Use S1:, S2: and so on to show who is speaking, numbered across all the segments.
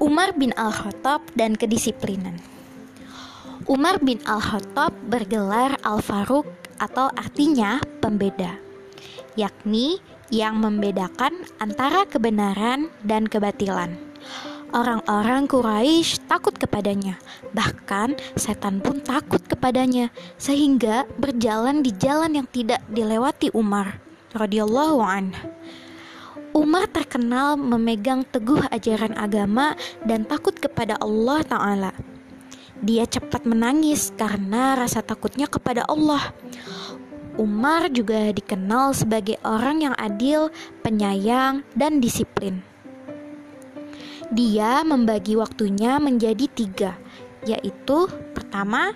S1: Umar bin Al-Khattab dan kedisiplinan. Umar bin Al-Khattab bergelar Al-Faruq atau artinya pembeda, yakni yang membedakan antara kebenaran dan kebatilan. Orang-orang Quraisy takut kepadanya, bahkan setan pun takut kepadanya, sehingga berjalan di jalan yang tidak dilewati Umar radhiyallahu anhu. Umar terkenal memegang teguh ajaran agama dan takut kepada Allah Ta'ala. Dia cepat menangis karena rasa takutnya kepada Allah. Umar juga dikenal sebagai orang yang adil, penyayang, dan disiplin. Dia membagi waktunya menjadi tiga, yaitu pertama,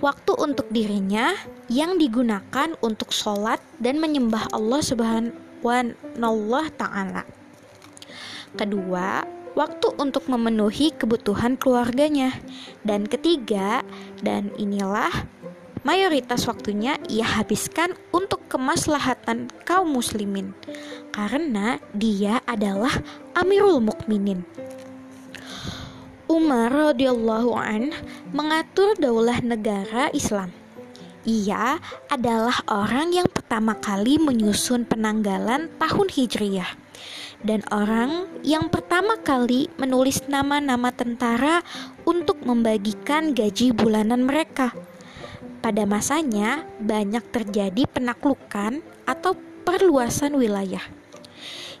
S1: waktu untuk dirinya yang digunakan untuk sholat dan menyembah Allah Subhanahu Ta'ala. Kedua, waktu untuk memenuhi kebutuhan keluarganya. Dan ketiga, dan inilah mayoritas waktunya ia habiskan untuk kemaslahatan kaum muslimin karena dia adalah Amirul Mukminin. Umar radhiyallahu an mengatur daulah negara Islam ia adalah orang yang pertama kali menyusun penanggalan tahun Hijriyah dan orang yang pertama kali menulis nama-nama tentara untuk membagikan gaji bulanan mereka. Pada masanya, banyak terjadi penaklukan atau perluasan wilayah.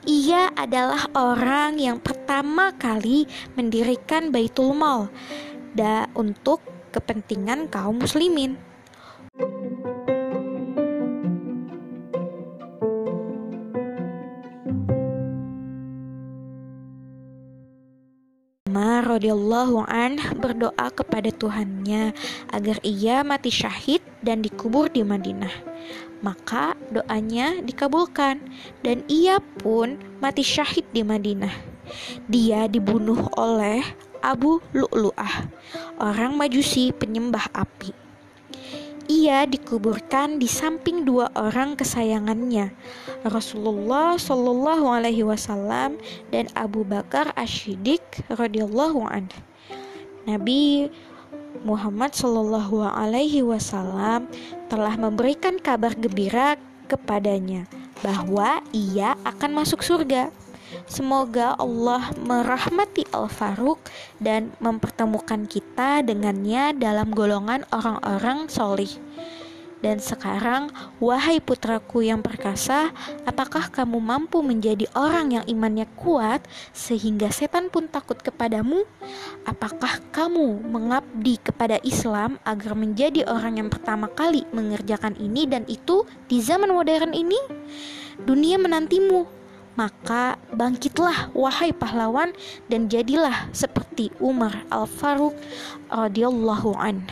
S1: Ia adalah orang yang pertama kali mendirikan Baitul Mal da untuk kepentingan kaum muslimin. Radhiyallahu an berdoa kepada Tuhannya agar ia mati syahid dan dikubur di Madinah. Maka doanya dikabulkan dan ia pun mati syahid di Madinah. Dia dibunuh oleh Abu Lu'lu'ah, orang Majusi penyembah api ia dikuburkan di samping dua orang kesayangannya, Rasulullah Shallallahu Alaihi Wasallam dan Abu Bakar Ashidik radhiyallahu anhu. Nabi Muhammad Shallallahu Alaihi Wasallam telah memberikan kabar gembira kepadanya bahwa ia akan masuk surga. Semoga Allah merahmati Al-Faruq dan mempertemukan kita dengannya dalam golongan orang-orang solih. Dan sekarang, wahai putraku yang perkasa, apakah kamu mampu menjadi orang yang imannya kuat sehingga setan pun takut kepadamu? Apakah kamu mengabdi kepada Islam agar menjadi orang yang pertama kali mengerjakan ini dan itu di zaman modern ini? Dunia menantimu, maka bangkitlah wahai pahlawan dan jadilah seperti Umar Al-Faruq radhiyallahu anhu.